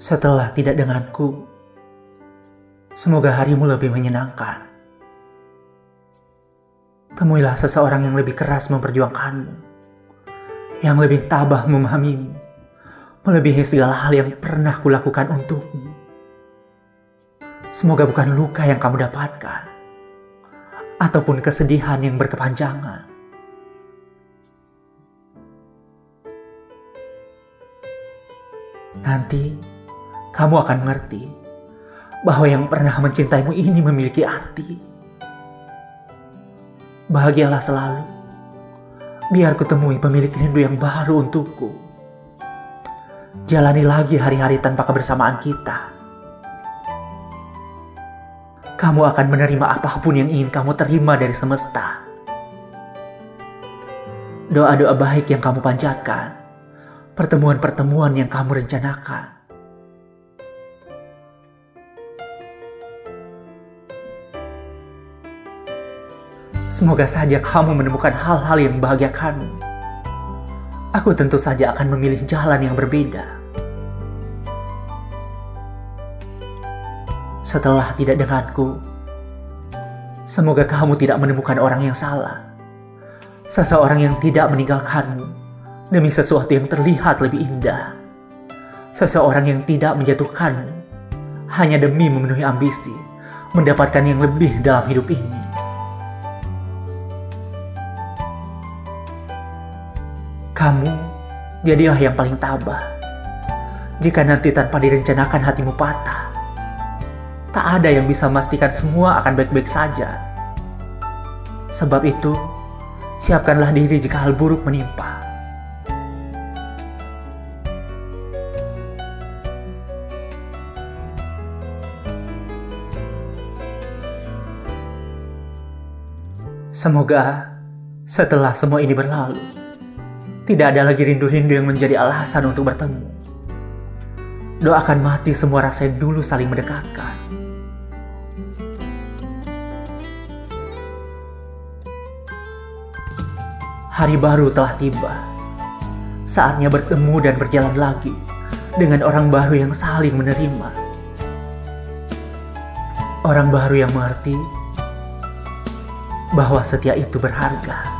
Setelah tidak denganku, semoga harimu lebih menyenangkan. Temuilah seseorang yang lebih keras memperjuangkanmu, yang lebih tabah memahamimu, melebihi segala hal yang pernah kulakukan untukmu. Semoga bukan luka yang kamu dapatkan, ataupun kesedihan yang berkepanjangan. Nanti kamu akan mengerti bahwa yang pernah mencintaimu ini memiliki arti. Bahagialah selalu. Biar kutemui pemilik rindu yang baru untukku. Jalani lagi hari-hari tanpa kebersamaan kita. Kamu akan menerima apa pun yang ingin kamu terima dari semesta. Doa-doa baik yang kamu panjatkan, pertemuan-pertemuan yang kamu rencanakan, Semoga saja kamu menemukan hal-hal yang membahagiakanmu. Aku tentu saja akan memilih jalan yang berbeda. Setelah tidak denganku, semoga kamu tidak menemukan orang yang salah. Seseorang yang tidak meninggalkanmu demi sesuatu yang terlihat lebih indah. Seseorang yang tidak menjatuhkanmu hanya demi memenuhi ambisi, mendapatkan yang lebih dalam hidup ini. Kamu jadilah yang paling tabah. Jika nanti tanpa direncanakan hatimu patah, tak ada yang bisa memastikan semua akan baik-baik saja. Sebab itu, siapkanlah diri jika hal buruk menimpa. Semoga setelah semua ini berlalu, tidak ada lagi rindu-rindu yang menjadi alasan untuk bertemu. Doakan mati semua rasa yang dulu saling mendekatkan. Hari baru telah tiba. Saatnya bertemu dan berjalan lagi dengan orang baru yang saling menerima. Orang baru yang mengerti bahwa setia itu berharga.